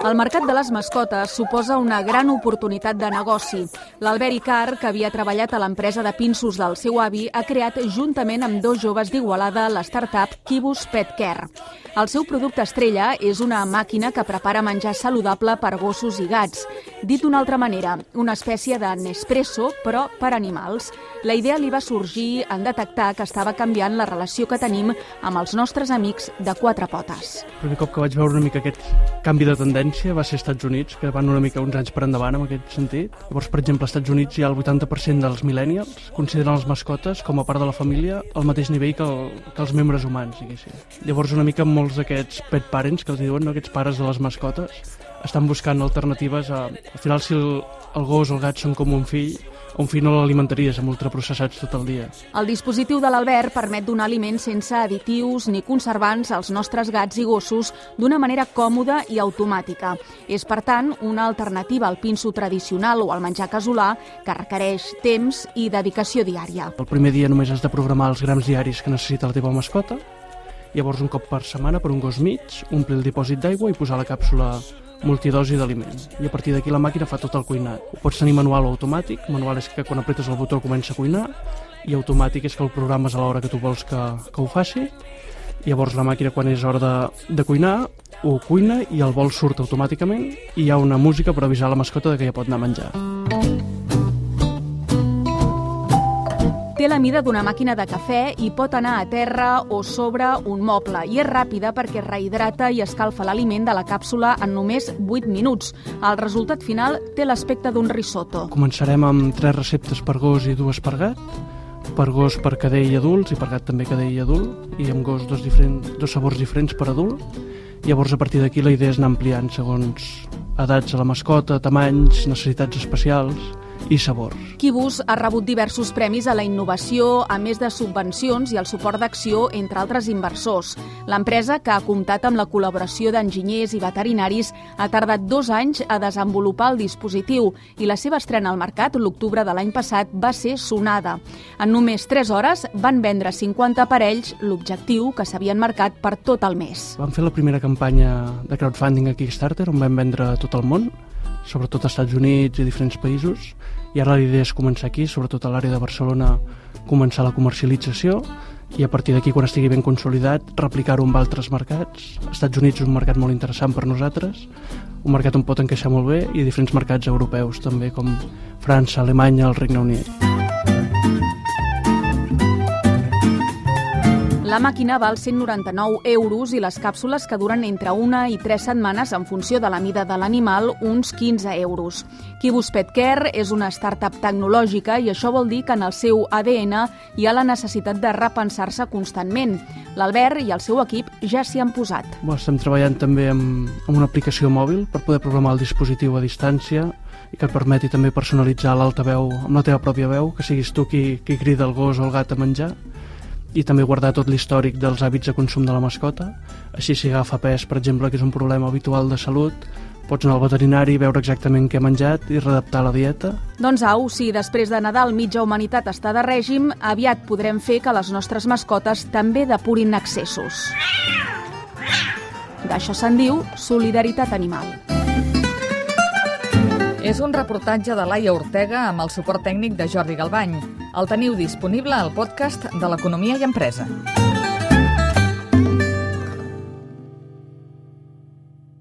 El mercat de les mascotes suposa una gran oportunitat de negoci. L'Albert Icar, que havia treballat a l'empresa de pinços del seu avi, ha creat juntament amb dos joves d'Igualada la startup Kibus Pet Care. El seu producte estrella és una màquina que prepara menjar saludable per gossos i gats. Dit d'una altra manera, una espècie de Nespresso, però per animals. La idea li va sorgir en detectar que estava canviant la relació que tenim amb els nostres amics de quatre potes. El primer cop que vaig veure una mica aquest canvi de tendència va ser Estats Units, que van una mica uns anys per endavant en aquest sentit. Llavors, per exemple, als Estats Units hi ha el 80% dels millennials consideren les mascotes com a part de la família al mateix nivell que, el, que els membres humans, diguéssim. Llavors, una mica molts d'aquests pet parents, que els diuen, no? aquests pares de les mascotes, estan buscant alternatives a... Al final, si el, el gos o el gat són com un fill, un fill no l'alimentaries amb ultraprocessats tot el dia. El dispositiu de l'Albert permet donar aliments sense additius ni conservants als nostres gats i gossos d'una manera còmoda i automàtica. És, per tant, una alternativa al pinso tradicional o al menjar casolà que requereix temps i dedicació diària. El primer dia només has de programar els grams diaris que necessita la teva mascota, llavors un cop per setmana per un gos mig, omplir el dipòsit d'aigua i posar la càpsula multidosi d'aliment. I a partir d'aquí la màquina fa tot el cuinat. Ho pots tenir manual o automàtic. Manual és que quan apretes el botó comença a cuinar i automàtic és que el programes a l'hora que tu vols que, que ho faci. Llavors la màquina quan és hora de, de cuinar ho cuina i el bol surt automàticament i hi ha una música per avisar la mascota de que ja pot anar a menjar. Té la mida d'una màquina de cafè i pot anar a terra o sobre un moble. I és ràpida perquè rehidrata i escalfa l'aliment de la càpsula en només 8 minuts. El resultat final té l'aspecte d'un risotto. Començarem amb tres receptes per gos i dues per gat. Per gos per cadell i adults i per gat també cadell i adult. I amb gos dos, diferents, dos sabors diferents per adult. Llavors, a partir d'aquí, la idea és anar ampliant segons edats a la mascota, tamanys, necessitats especials i sabors. Kibus ha rebut diversos premis a la innovació, a més de subvencions i el suport d'acció, entre altres inversors. L'empresa, que ha comptat amb la col·laboració d'enginyers i veterinaris, ha tardat dos anys a desenvolupar el dispositiu i la seva estrena al mercat, l'octubre de l'any passat, va ser sonada. En només 3 hores van vendre 50 aparells, l'objectiu que s'havien marcat per tot el mes. Vam fer la primera campanya de crowdfunding a Kickstarter, on vam vendre tot el món, sobretot als Estats Units i diferents països, i ara la idea és començar aquí, sobretot a l'àrea de Barcelona, començar la comercialització i a partir d'aquí, quan estigui ben consolidat, replicar-ho amb altres mercats. Estats Units és un mercat molt interessant per nosaltres, un mercat on pot encaixar molt bé, i diferents mercats europeus també, com França, Alemanya, el Regne Unit. La màquina val 199 euros i les càpsules que duren entre una i tres setmanes en funció de la mida de l'animal, uns 15 euros. Kibus Pet Care és una startup tecnològica i això vol dir que en el seu ADN hi ha la necessitat de repensar-se constantment. L'Albert i el seu equip ja s'hi han posat. Bo, estem treballant també amb, amb una aplicació mòbil per poder programar el dispositiu a distància i que et permeti també personalitzar l'altaveu amb la teva pròpia veu, que siguis tu qui, qui crida el gos o el gat a menjar i també guardar tot l'històric dels hàbits de consum de la mascota. Així si agafa pes, per exemple, que és un problema habitual de salut, pots anar al veterinari, veure exactament què ha menjat i readaptar la dieta. Doncs au, si després de Nadal mitja humanitat està de règim, aviat podrem fer que les nostres mascotes també depurin excessos. D'això se'n diu solidaritat animal. És un reportatge de Laia Ortega amb el suport tècnic de Jordi Galbany. El teniu disponible al podcast de l'Economia i Empresa.